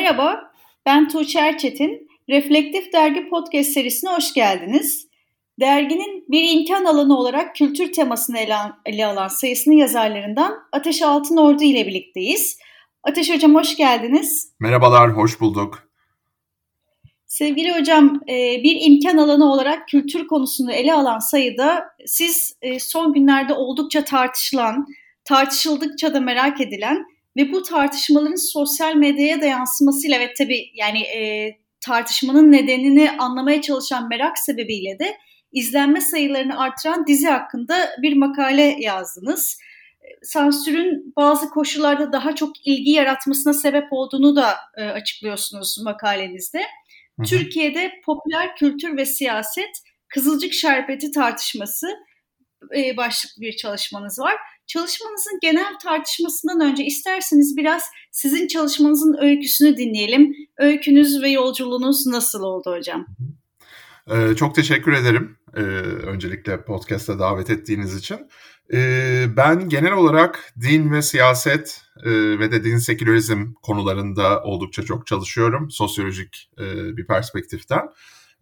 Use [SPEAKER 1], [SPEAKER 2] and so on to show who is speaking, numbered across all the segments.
[SPEAKER 1] Merhaba, ben Tuğçe Erçetin. Reflektif Dergi Podcast serisine hoş geldiniz. Derginin bir imkan alanı olarak kültür temasını ele, alan sayısının yazarlarından Ateş Altınordu ile birlikteyiz. Ateş Hocam hoş geldiniz.
[SPEAKER 2] Merhabalar, hoş bulduk.
[SPEAKER 1] Sevgili hocam, e, bir imkan alanı olarak kültür konusunu ele alan sayıda siz e, son günlerde oldukça tartışılan, tartışıldıkça da merak edilen ve bu tartışmaların sosyal medyaya da yansımasıyla ve tabii yani e, tartışmanın nedenini anlamaya çalışan merak sebebiyle de izlenme sayılarını artıran dizi hakkında bir makale yazdınız. Sansürün bazı koşullarda daha çok ilgi yaratmasına sebep olduğunu da e, açıklıyorsunuz makalenizde. Hı hı. Türkiye'de popüler kültür ve siyaset Kızılcık Şerbeti tartışması e, başlıklı bir çalışmanız var. Çalışmanızın genel tartışmasından önce isterseniz biraz sizin çalışmanızın öyküsünü dinleyelim. Öykünüz ve yolculuğunuz nasıl oldu hocam?
[SPEAKER 2] Ee, çok teşekkür ederim. Ee, öncelikle podcast'a davet ettiğiniz için. Ee, ben genel olarak din ve siyaset e, ve de din sekülerizm konularında oldukça çok çalışıyorum. Sosyolojik e, bir perspektiften.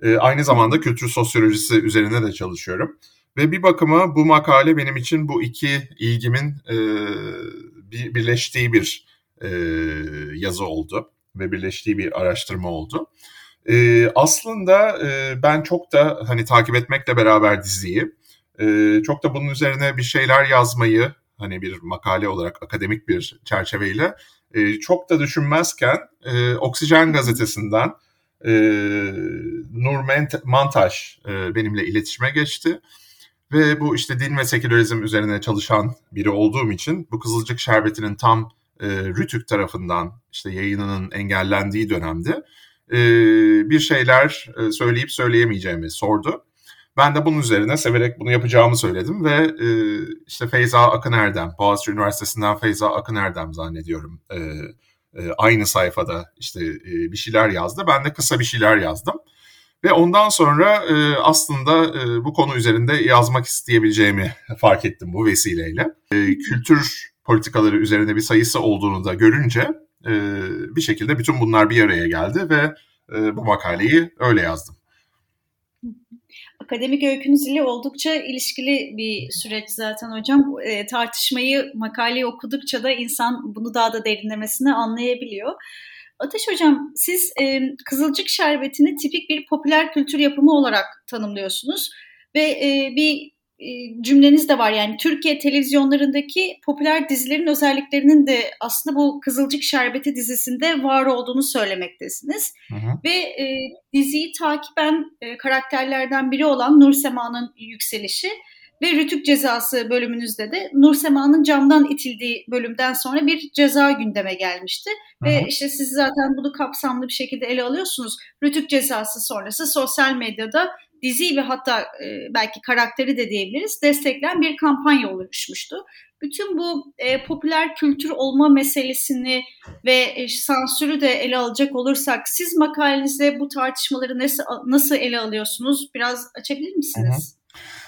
[SPEAKER 2] E, aynı zamanda kültür sosyolojisi üzerine de çalışıyorum. Ve bir bakıma bu makale benim için bu iki ilgimin e, bir, birleştiği bir e, yazı oldu ve birleştiği bir araştırma oldu. E, aslında ben çok da hani takip etmekle beraber diziyi, çok da bunun üzerine bir şeyler yazmayı hani bir makale olarak akademik bir çerçeveyle çok da düşünmezken Oksijen gazetesinden e, Nur Mantaş benimle iletişime geçti ve bu işte din ve sekülerizm üzerine çalışan biri olduğum için bu Kızılcık Şerbeti'nin tam e, Rütük tarafından işte yayınının engellendiği dönemde e, bir şeyler e, söyleyip söyleyemeyeceğimi sordu. Ben de bunun üzerine severek bunu yapacağımı söyledim ve e, işte Feyza Akın Erdem, Boğaziçi Üniversitesi'nden Feyza Akın Erdem zannediyorum. E, e, aynı sayfada işte e, bir şeyler yazdı. Ben de kısa bir şeyler yazdım. Ve ondan sonra e, aslında e, bu konu üzerinde yazmak isteyebileceğimi fark ettim bu vesileyle. E, kültür politikaları üzerine bir sayısı olduğunu da görünce e, bir şekilde bütün bunlar bir araya geldi ve e, bu makaleyi öyle yazdım.
[SPEAKER 1] Akademik öykünüz ile oldukça ilişkili bir süreç zaten hocam. E, tartışmayı, makaleyi okudukça da insan bunu daha da derinlemesine anlayabiliyor. Ateş Hocam siz e, Kızılcık Şerbeti'ni tipik bir popüler kültür yapımı olarak tanımlıyorsunuz ve e, bir e, cümleniz de var yani Türkiye televizyonlarındaki popüler dizilerin özelliklerinin de aslında bu Kızılcık Şerbeti dizisinde var olduğunu söylemektesiniz. Hı hı. Ve e, diziyi takiben e, karakterlerden biri olan Nur Sema'nın yükselişi ve Rütük cezası bölümünüzde de Nur Sema'nın camdan itildiği bölümden sonra bir ceza gündeme gelmişti. Hı-hı. Ve işte siz zaten bunu kapsamlı bir şekilde ele alıyorsunuz. Rütük cezası sonrası sosyal medyada dizi ve hatta e, belki karakteri de diyebiliriz destekleyen bir kampanya oluşmuştu. Bütün bu e, popüler kültür olma meselesini ve e, sansürü de ele alacak olursak siz makalenizde bu tartışmaları nasıl, nasıl ele alıyorsunuz? Biraz açabilir misiniz?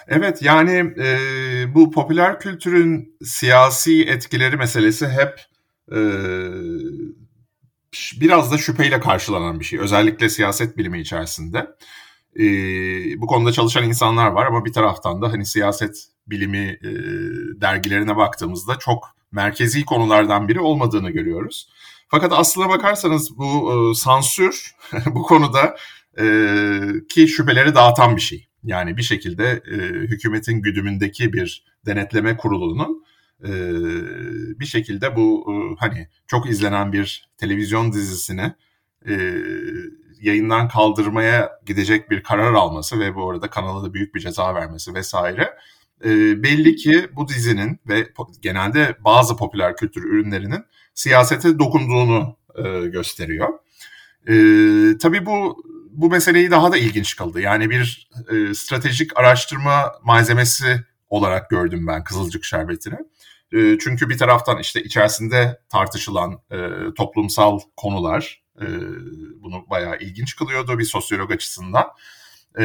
[SPEAKER 2] Evet yani e, bu popüler kültürün siyasi etkileri meselesi hep e, biraz da şüpheyle karşılanan bir şey. Özellikle siyaset bilimi içerisinde. E, bu konuda çalışan insanlar var ama bir taraftan da hani siyaset bilimi e, dergilerine baktığımızda çok merkezi konulardan biri olmadığını görüyoruz. Fakat aslına bakarsanız bu e, sansür bu konuda e, ki şüpheleri dağıtan bir şey. Yani bir şekilde e, hükümetin güdümündeki bir denetleme kurulunun e, bir şekilde bu e, hani çok izlenen bir televizyon dizisini e, yayından kaldırmaya gidecek bir karar alması ve bu arada kanala da büyük bir ceza vermesi vesaire e, belli ki bu dizinin ve genelde bazı popüler kültür ürünlerinin siyasete dokunduğunu e, gösteriyor. E, tabii bu bu meseleyi daha da ilginç kıldı. Yani bir e, stratejik araştırma malzemesi olarak gördüm ben Kızılcık Şerbeti'ni. E, çünkü bir taraftan işte içerisinde tartışılan e, toplumsal konular e, bunu bayağı ilginç kılıyordu bir sosyolog açısından. E,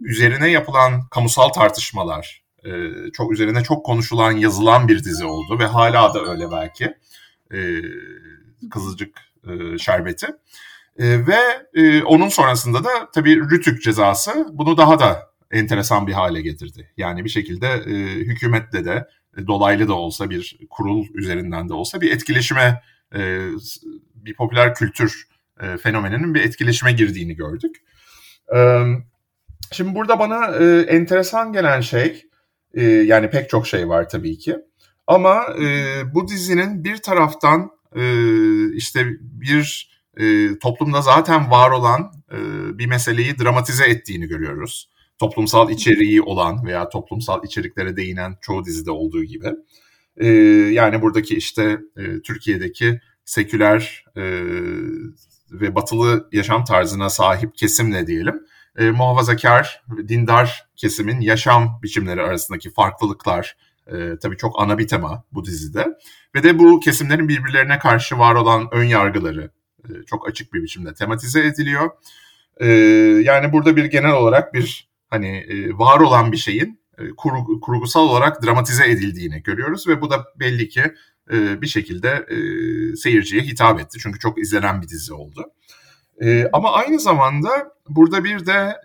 [SPEAKER 2] üzerine yapılan kamusal tartışmalar, e, çok üzerine çok konuşulan, yazılan bir dizi oldu ve hala da öyle belki. E, Kızılcık e, şerbeti. E, ve e, onun sonrasında da tabii Rütük cezası bunu daha da enteresan bir hale getirdi. Yani bir şekilde e, hükümetle de e, dolaylı da olsa bir kurul üzerinden de olsa bir etkileşime e, bir popüler kültür e, fenomeninin bir etkileşime girdiğini gördük. E, şimdi burada bana e, enteresan gelen şey e, yani pek çok şey var tabii ki. Ama e, bu dizinin bir taraftan e, işte bir e, toplumda zaten var olan e, bir meseleyi dramatize ettiğini görüyoruz. Toplumsal içeriği olan veya toplumsal içeriklere değinen çoğu dizide olduğu gibi. E, yani buradaki işte e, Türkiye'deki seküler e, ve batılı yaşam tarzına sahip kesimle diyelim e, muhafazakar, dindar kesimin yaşam biçimleri arasındaki farklılıklar e, tabii çok ana bir tema bu dizide. Ve de bu kesimlerin birbirlerine karşı var olan ön yargıları e, çok açık bir biçimde tematize ediliyor. E, yani burada bir genel olarak bir hani e, var olan bir şeyin kur, kurgusal olarak dramatize edildiğini görüyoruz ve bu da belli ki bir şekilde e, seyirciye hitap etti. Çünkü çok izlenen bir dizi oldu. Ama aynı zamanda burada bir de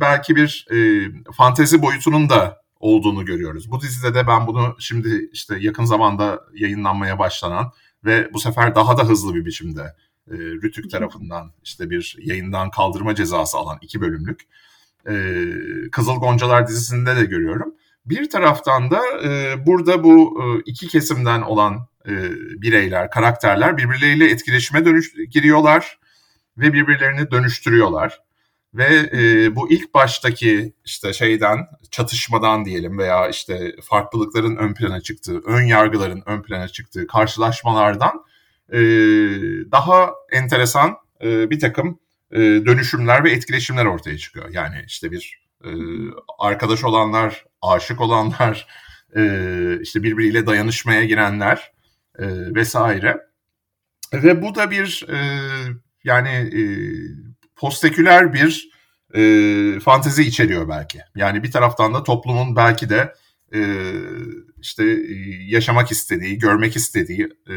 [SPEAKER 2] belki bir e, fantezi boyutunun da olduğunu görüyoruz. Bu dizide de ben bunu şimdi işte yakın zamanda yayınlanmaya başlanan ve bu sefer daha da hızlı bir biçimde e, Rütük tarafından işte bir yayından kaldırma cezası alan iki bölümlük e, Kızıl Goncalar dizisinde de görüyorum. Bir taraftan da e, burada bu e, iki kesimden olan e, bireyler, karakterler birbirleriyle etkileşime dönüş giriyorlar ve birbirlerini dönüştürüyorlar. Ve e, bu ilk baştaki işte şeyden, çatışmadan diyelim veya işte farklılıkların ön plana çıktığı, ön yargıların ön plana çıktığı karşılaşmalardan e, daha enteresan e, bir takım e, dönüşümler ve etkileşimler ortaya çıkıyor. Yani işte bir e, arkadaş olanlar, aşık olanlar, e, işte birbiriyle dayanışmaya girenler e, vesaire. Ve bu da bir e, yani e, posteküler bir e, fantezi içeriyor belki. Yani bir taraftan da toplumun belki de e, işte yaşamak istediği, görmek istediği, e,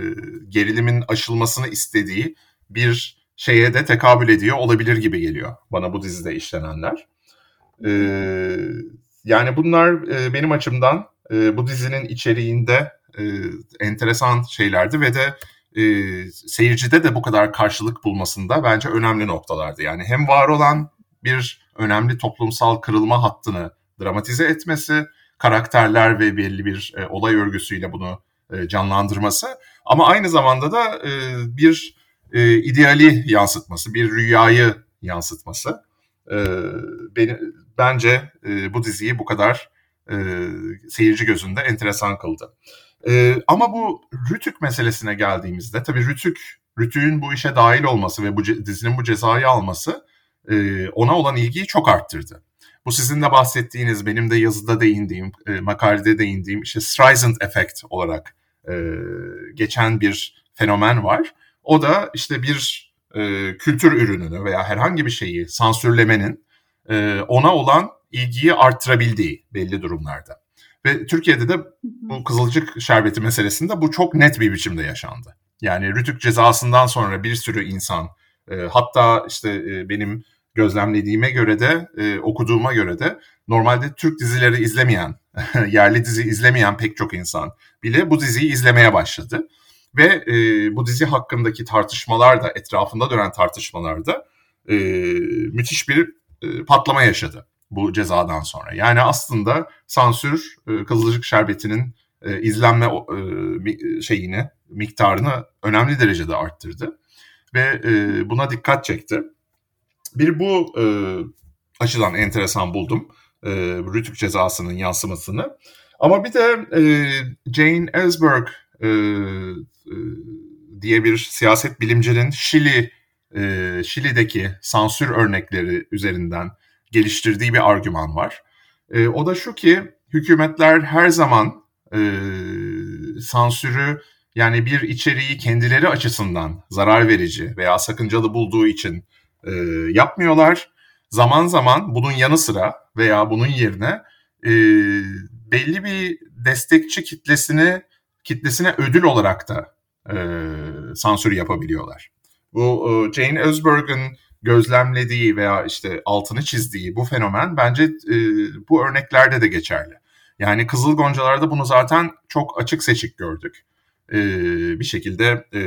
[SPEAKER 2] gerilimin aşılmasını istediği bir şeye de tekabül ediyor olabilir gibi geliyor bana bu dizide işlenenler. E, yani bunlar e, benim açımdan e, bu dizinin içeriğinde e, enteresan şeylerdi ve de e, seyircide de bu kadar karşılık bulmasında bence önemli noktalardı. Yani hem var olan bir önemli toplumsal kırılma hattını dramatize etmesi, karakterler ve belli bir e, olay örgüsüyle bunu e, canlandırması ama aynı zamanda da e, bir e, ideali yansıtması, bir rüyayı yansıtması e, beni bence e, bu diziyi bu kadar e, seyirci gözünde enteresan kıldı. E, ama bu Rütük meselesine geldiğimizde tabii Rütük, Rütük'ün bu işe dahil olması ve bu dizinin bu cezayı alması e, ona olan ilgiyi çok arttırdı. Bu sizin de bahsettiğiniz, benim de yazıda değindiğim, e, makalede değindiğim işte Streisand Effect olarak e, geçen bir fenomen var. O da işte bir e, kültür ürününü veya herhangi bir şeyi sansürlemenin e, ona olan ilgiyi arttırabildiği belli durumlarda. Ve Türkiye'de de bu Kızılcık şerbeti meselesinde bu çok net bir biçimde yaşandı. Yani Rütük cezasından sonra bir sürü insan e, hatta işte e, benim gözlemlediğime göre de e, okuduğuma göre de normalde Türk dizileri izlemeyen, yerli dizi izlemeyen pek çok insan bile bu diziyi izlemeye başladı. Ve e, bu dizi hakkındaki tartışmalar da etrafında dönen tartışmalar da e, müthiş bir e, patlama yaşadı bu cezadan sonra. Yani aslında sansür e, Kızılcık Şerbeti'nin e, izlenme e, şeyini, miktarını önemli derecede arttırdı. Ve e, buna dikkat çekti. Bir bu e, açıdan enteresan buldum. E, Rütük cezasının yansımasını. Ama bir de e, Jane Ellsberg e, e, diye bir siyaset bilimcinin Şili e, Şili'deki sansür örnekleri üzerinden geliştirdiği bir argüman var. E, o da şu ki hükümetler her zaman e, sansürü yani bir içeriği kendileri açısından zarar verici veya sakıncalı bulduğu için e, yapmıyorlar. Zaman zaman bunun yanı sıra veya bunun yerine e, belli bir destekçi kitlesini kitlesine ödül olarak da e, sansür yapabiliyorlar. Bu e, Jane Özberg'in gözlemlediği veya işte altını çizdiği bu fenomen bence e, bu örneklerde de geçerli. Yani Kızıl Goncalar'da bunu zaten çok açık seçik gördük. E, bir şekilde e,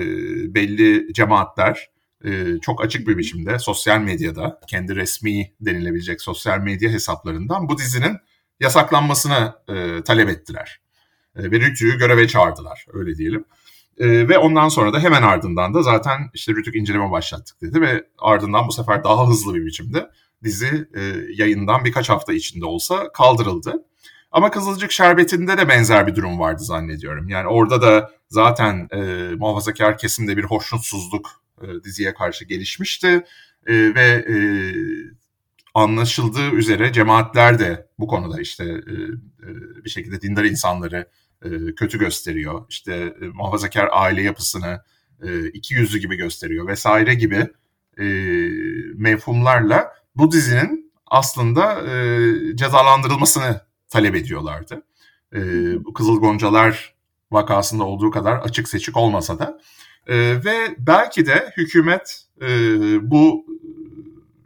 [SPEAKER 2] belli cemaatler e, çok açık bir biçimde sosyal medyada kendi resmi denilebilecek sosyal medya hesaplarından bu dizinin yasaklanmasını e, talep ettiler. E, ve Rütü'yü göreve çağırdılar öyle diyelim. E, ve ondan sonra da hemen ardından da zaten işte Rütük inceleme başlattık dedi ve ardından bu sefer daha hızlı bir biçimde dizi e, yayından birkaç hafta içinde olsa kaldırıldı. Ama Kızılcık Şerbeti'nde de benzer bir durum vardı zannediyorum. Yani orada da zaten e, muhafazakar kesimde bir hoşnutsuzluk e, diziye karşı gelişmişti. E, ve e, anlaşıldığı üzere cemaatler de bu konuda işte e, bir şekilde dindar insanları e, kötü gösteriyor. İşte e, muhafazakar aile yapısını e, iki yüzlü gibi gösteriyor vesaire gibi e, mevhumlarla bu dizinin aslında e, cezalandırılmasını talep ediyorlardı. E, bu Kızıl Goncalar vakasında olduğu kadar açık seçik olmasa da e, ve belki de hükümet e, bu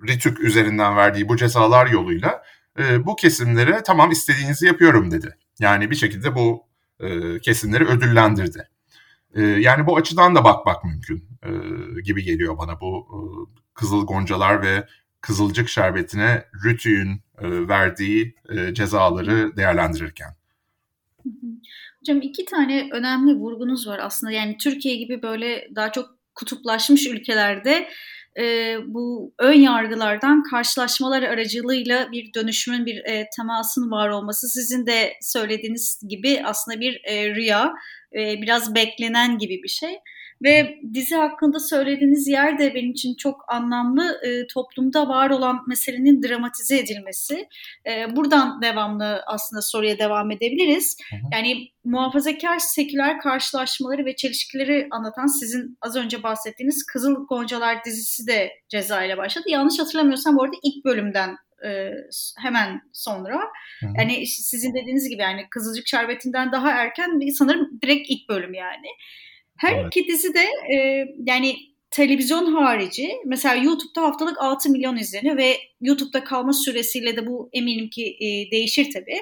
[SPEAKER 2] Ritük üzerinden verdiği bu cezalar yoluyla e, bu kesimlere tamam istediğinizi yapıyorum dedi. Yani bir şekilde bu e, kesimleri ödüllendirdi. E, yani bu açıdan da bakmak mümkün e, gibi geliyor bana bu e, Kızıl Goncalar ve Kızılcık Şerbeti'ne Rütü'nün e, verdiği e, cezaları değerlendirirken.
[SPEAKER 1] Hocam iki tane önemli vurgunuz var aslında. Yani Türkiye gibi böyle daha çok kutuplaşmış ülkelerde e, bu ön yargılardan karşılaşmalar aracılığıyla bir dönüşümün, bir e, temasın var olması sizin de söylediğiniz gibi aslında bir e, rüya, e, biraz beklenen gibi bir şey. Ve dizi hakkında söylediğiniz yer de benim için çok anlamlı. E, toplumda var olan meselenin dramatize edilmesi. E, buradan devamlı aslında soruya devam edebiliriz. Hı hı. Yani muhafazakar seküler karşılaşmaları ve çelişkileri anlatan sizin az önce bahsettiğiniz Kızıl Goncalar dizisi de ceza ile başladı. Yanlış hatırlamıyorsam bu arada ilk bölümden e, hemen sonra. Hı. Yani sizin dediğiniz gibi yani Kızılcık Şerbeti'nden daha erken sanırım direkt ilk bölüm yani. Her evet. iki dizi de e, yani televizyon harici mesela YouTube'da haftalık 6 milyon izleniyor ve YouTube'da kalma süresiyle de bu eminim ki e, değişir tabii.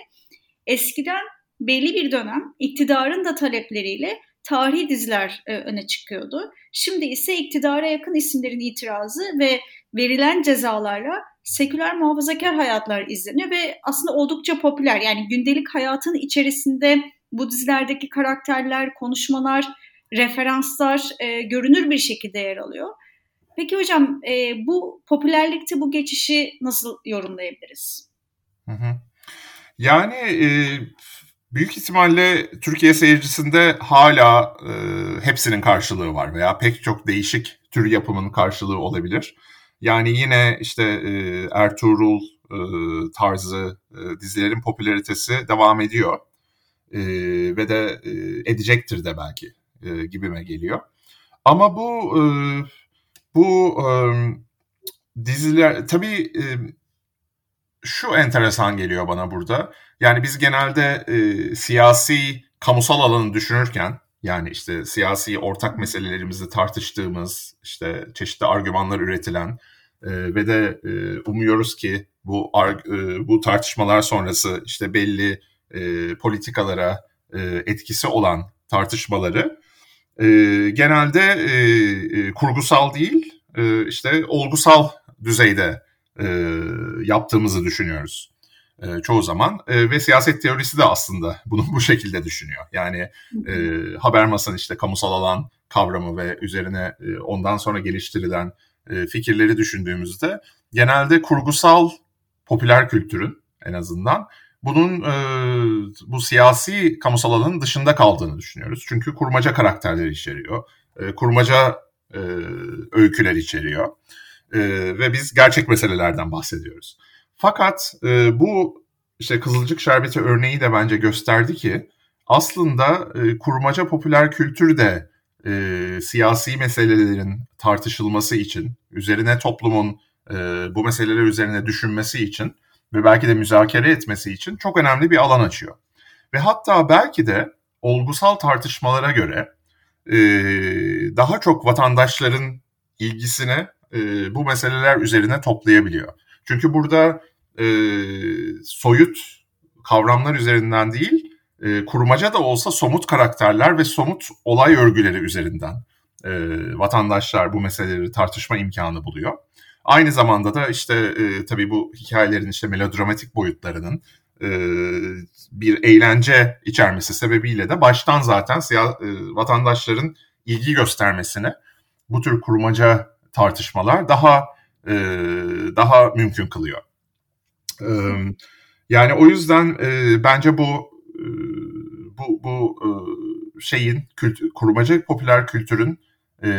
[SPEAKER 1] Eskiden belli bir dönem iktidarın da talepleriyle tarihi diziler e, öne çıkıyordu. Şimdi ise iktidara yakın isimlerin itirazı ve verilen cezalarla seküler muhafazakar hayatlar izleniyor ve aslında oldukça popüler. Yani gündelik hayatın içerisinde bu dizilerdeki karakterler, konuşmalar referanslar e, görünür bir şekilde yer alıyor. Peki hocam e, bu popülerlikte bu geçişi nasıl yorumlayabiliriz?
[SPEAKER 2] Hı hı. Yani e, büyük ihtimalle Türkiye seyircisinde hala e, hepsinin karşılığı var veya pek çok değişik tür yapımın karşılığı olabilir. Yani yine işte e, Ertuğrul e, tarzı e, dizilerin popülaritesi devam ediyor. E, ve de e, edecektir de belki e, gibime geliyor. Ama bu e, bu e, diziler tabii e, şu enteresan geliyor bana burada. Yani biz genelde e, siyasi kamusal alanı düşünürken yani işte siyasi ortak meselelerimizde tartıştığımız işte çeşitli argümanlar üretilen e, ve de e, umuyoruz ki bu e, bu tartışmalar sonrası işte belli e, politikalara e, etkisi olan tartışmaları e, genelde e, e, kurgusal değil, e, işte olgusal düzeyde e, yaptığımızı düşünüyoruz. E, çoğu zaman e, ve siyaset teorisi de aslında bunu bu şekilde düşünüyor. Yani e, Habermas'ın işte kamusal alan kavramı ve üzerine e, ondan sonra geliştirilen e, fikirleri düşündüğümüzde genelde kurgusal popüler kültürün en azından bunun e, bu siyasi kamusal alanın dışında kaldığını düşünüyoruz. Çünkü kurmaca karakterler içeriyor, e, kurmaca e, öyküler içeriyor e, ve biz gerçek meselelerden bahsediyoruz. Fakat e, bu işte Kızılcık Şerbeti örneği de bence gösterdi ki aslında e, kurmaca popüler kültür de e, siyasi meselelerin tartışılması için, üzerine toplumun e, bu meseleler üzerine düşünmesi için ve belki de müzakere etmesi için çok önemli bir alan açıyor. Ve hatta belki de olgusal tartışmalara göre e, daha çok vatandaşların ilgisini e, bu meseleler üzerine toplayabiliyor. Çünkü burada e, soyut kavramlar üzerinden değil, e, kurmaca da olsa somut karakterler ve somut olay örgüleri üzerinden e, vatandaşlar bu meseleleri tartışma imkanı buluyor. Aynı zamanda da işte e, tabii bu hikayelerin işte melodramatik boyutlarının e, bir eğlence içermesi sebebiyle de baştan zaten siyah, e, vatandaşların ilgi göstermesini bu tür kurmaca tartışmalar daha e, daha mümkün kılıyor. E, yani o yüzden e, bence bu e, bu bu e, şeyin kültür, kurmaca popüler kültürün e,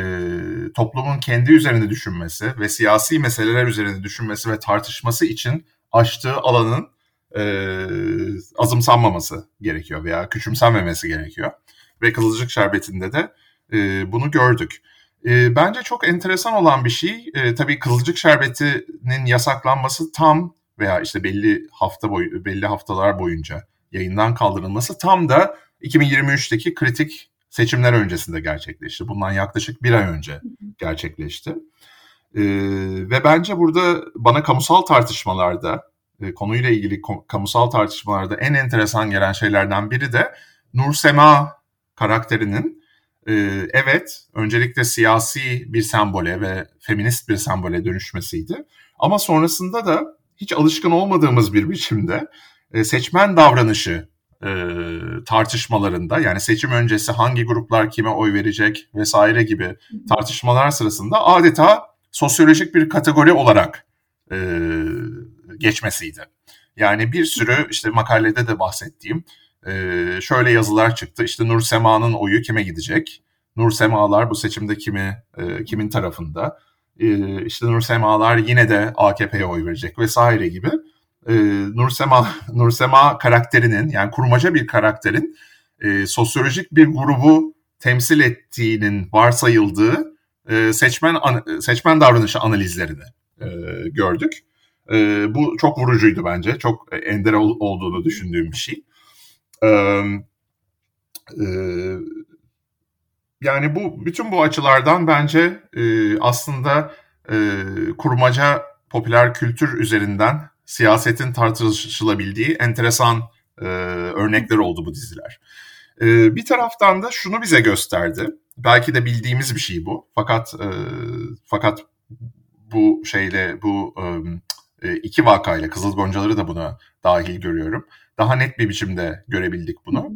[SPEAKER 2] toplumun kendi üzerinde düşünmesi ve siyasi meseleler üzerinde düşünmesi ve tartışması için açtığı alanın e, azımsanmaması gerekiyor veya küçümsenmemesi gerekiyor. Ve Kızılcık Şerbeti'nde de e, bunu gördük. E, bence çok enteresan olan bir şey, e, tabii Kızılcık Şerbeti'nin yasaklanması tam veya işte belli hafta boyu belli haftalar boyunca yayından kaldırılması tam da 2023'teki kritik seçimler öncesinde gerçekleşti. Bundan yaklaşık bir ay önce gerçekleşti. Ee, ve bence burada bana kamusal tartışmalarda, e, konuyla ilgili kamusal tartışmalarda en enteresan gelen şeylerden biri de Nur Sema karakterinin e, evet öncelikle siyasi bir sembole ve feminist bir sembole dönüşmesiydi. Ama sonrasında da hiç alışkın olmadığımız bir biçimde e, seçmen davranışı e, tartışmalarında yani seçim öncesi hangi gruplar kime oy verecek vesaire gibi tartışmalar sırasında adeta sosyolojik bir kategori olarak e, geçmesiydi. Yani bir sürü işte makalede de bahsettiğim e, şöyle yazılar çıktı. İşte Nur Sema'nın oyu kime gidecek? Nur Semalar bu seçimde kimi e, kimin tarafında? E, işte Nur Semalar yine de AKP'ye oy verecek vesaire gibi e, Nursema Nursema karakterinin yani kurmaca bir karakterin e, sosyolojik bir grubu temsil ettiğinin varsayıldığı e, seçmen an, seçmen davranışı analizlerini e, gördük. E, bu çok vurucuydu bence. Çok ender ol, olduğunu düşündüğüm bir şey. E, e, yani bu bütün bu açılardan bence e, aslında e, kurmaca popüler kültür üzerinden siyasetin tartışılabildiği enteresan e, örnekler oldu bu diziler. E, bir taraftan da şunu bize gösterdi. Belki de bildiğimiz bir şey bu. Fakat e, fakat bu şeyle bu e, iki vakayla Kızıl Goncaları da buna dahil görüyorum. Daha net bir biçimde görebildik bunu.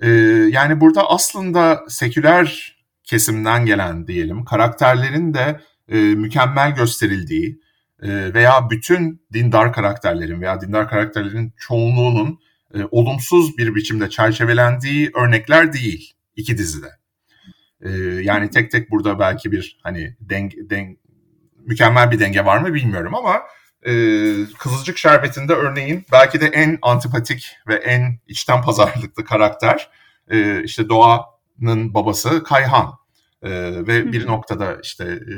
[SPEAKER 2] E, yani burada aslında seküler kesimden gelen diyelim karakterlerin de e, mükemmel gösterildiği, veya bütün dindar karakterlerin veya dindar karakterlerin çoğunluğunun e, olumsuz bir biçimde çerçevelendiği örnekler değil iki dizide. E, yani tek tek burada belki bir hani deng, deng, mükemmel bir denge var mı bilmiyorum ama e, Kızılcık Şerbeti'nde örneğin belki de en antipatik ve en içten pazarlıklı karakter e, işte Doğa'nın babası Kayhan. E, ve bir noktada işte e,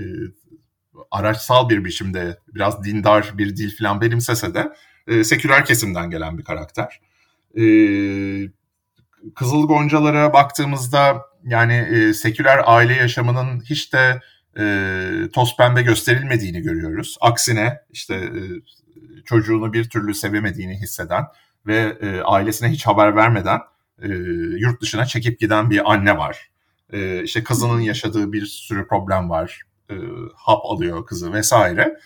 [SPEAKER 2] araçsal bir biçimde biraz dindar bir dil falan benimsese de e, seküler kesimden gelen bir karakter. E, Kızıl Goncalara baktığımızda yani e, seküler aile yaşamının hiç de e, toz pembe gösterilmediğini görüyoruz. Aksine işte e, çocuğunu bir türlü sevemediğini hisseden ve e, ailesine hiç haber vermeden e, yurt dışına çekip giden bir anne var. E, işte kızının yaşadığı bir sürü problem var e, hap alıyor kızı vesaire.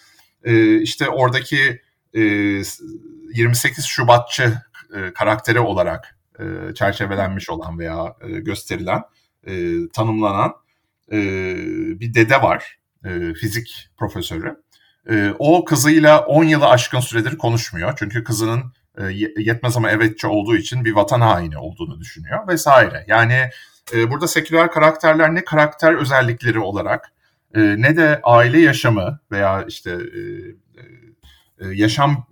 [SPEAKER 2] E, işte oradaki e, 28 Şubatçı e, karakteri olarak e, çerçevelenmiş olan veya e, gösterilen, e, tanımlanan e, bir dede var, e, fizik profesörü. E, o kızıyla 10 yılı aşkın süredir konuşmuyor. Çünkü kızının e, yetmez ama evetçi olduğu için bir vatan haini olduğunu düşünüyor vesaire. Yani e, burada seküler karakterler ne karakter özellikleri olarak e, ne de aile yaşamı veya işte e, e, yaşam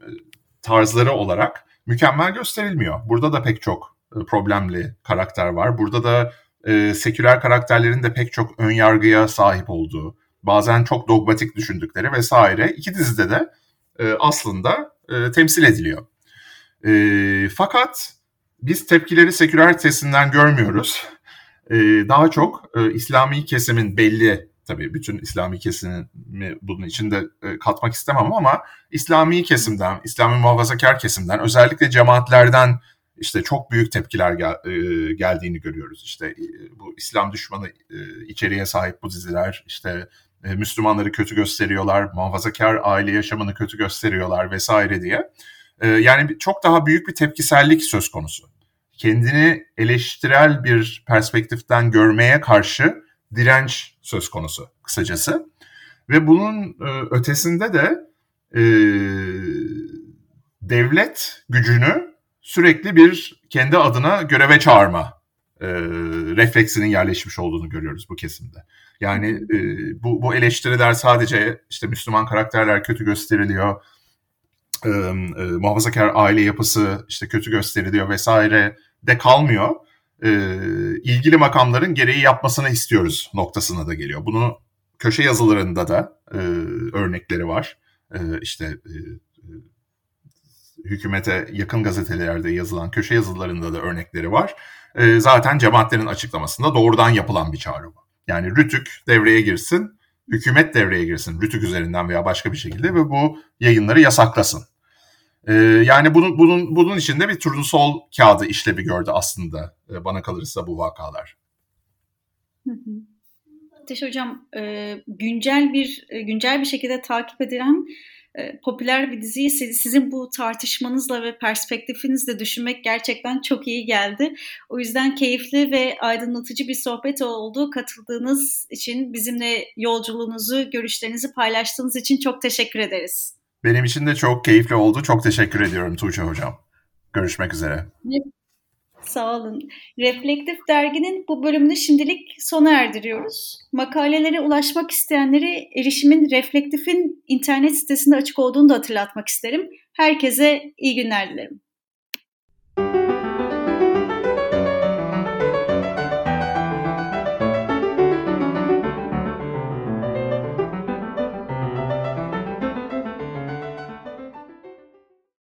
[SPEAKER 2] tarzları olarak mükemmel gösterilmiyor. Burada da pek çok e, problemli karakter var. Burada da e, seküler karakterlerin de pek çok ön yargıya sahip olduğu, bazen çok dogmatik düşündükleri vesaire iki dizide de e, aslında e, temsil ediliyor. E, fakat biz tepkileri seküler kesimden görmüyoruz. E, daha çok e, İslami kesimin belli tabii bütün İslami kesimi bunun içinde e, katmak istemem ama İslami kesimden, İslami muhafazakar kesimden özellikle cemaatlerden işte çok büyük tepkiler gel, e, geldiğini görüyoruz. İşte e, bu İslam düşmanı e, içeriğe sahip bu diziler işte e, Müslümanları kötü gösteriyorlar, muhafazakar aile yaşamını kötü gösteriyorlar vesaire diye. E, yani çok daha büyük bir tepkisellik söz konusu. Kendini eleştirel bir perspektiften görmeye karşı direnç söz konusu kısacası. Ve bunun e, ötesinde de e, devlet gücünü sürekli bir kendi adına göreve çağırma e, refleksinin yerleşmiş olduğunu görüyoruz bu kesimde. Yani e, bu, bu eleştiriler sadece işte Müslüman karakterler kötü gösteriliyor, e, e, muhafazakar aile yapısı işte kötü gösteriliyor vesaire de kalmıyor. E, ilgili makamların gereği yapmasını istiyoruz noktasına da geliyor. Bunu köşe yazılarında da e, örnekleri var. E, işte e, hükümete yakın gazetelerde yazılan köşe yazılarında da örnekleri var. E, zaten cemaatlerin açıklamasında doğrudan yapılan bir çağrı bu. Yani Rütük devreye girsin, hükümet devreye girsin Rütük üzerinden veya başka bir şekilde ve bu yayınları yasaklasın. E, yani bunun, bunun, bunun içinde bir turnusol kağıdı işlevi gördü aslında e, bana kalırsa bu vakalar.
[SPEAKER 1] Ateş Hocam, e, güncel bir e, güncel bir şekilde takip edilen e, popüler bir diziyi sizin bu tartışmanızla ve perspektifinizle düşünmek gerçekten çok iyi geldi. O yüzden keyifli ve aydınlatıcı bir sohbet oldu. Katıldığınız için, bizimle yolculuğunuzu, görüşlerinizi paylaştığınız için çok teşekkür ederiz.
[SPEAKER 2] Benim için de çok keyifli oldu. Çok teşekkür ediyorum Tuğçe Hocam. Görüşmek üzere.
[SPEAKER 1] Sağ olun. Reflektif Dergi'nin bu bölümünü şimdilik sona erdiriyoruz. Makalelere ulaşmak isteyenleri erişimin Reflektif'in internet sitesinde açık olduğunu da hatırlatmak isterim. Herkese iyi günler dilerim.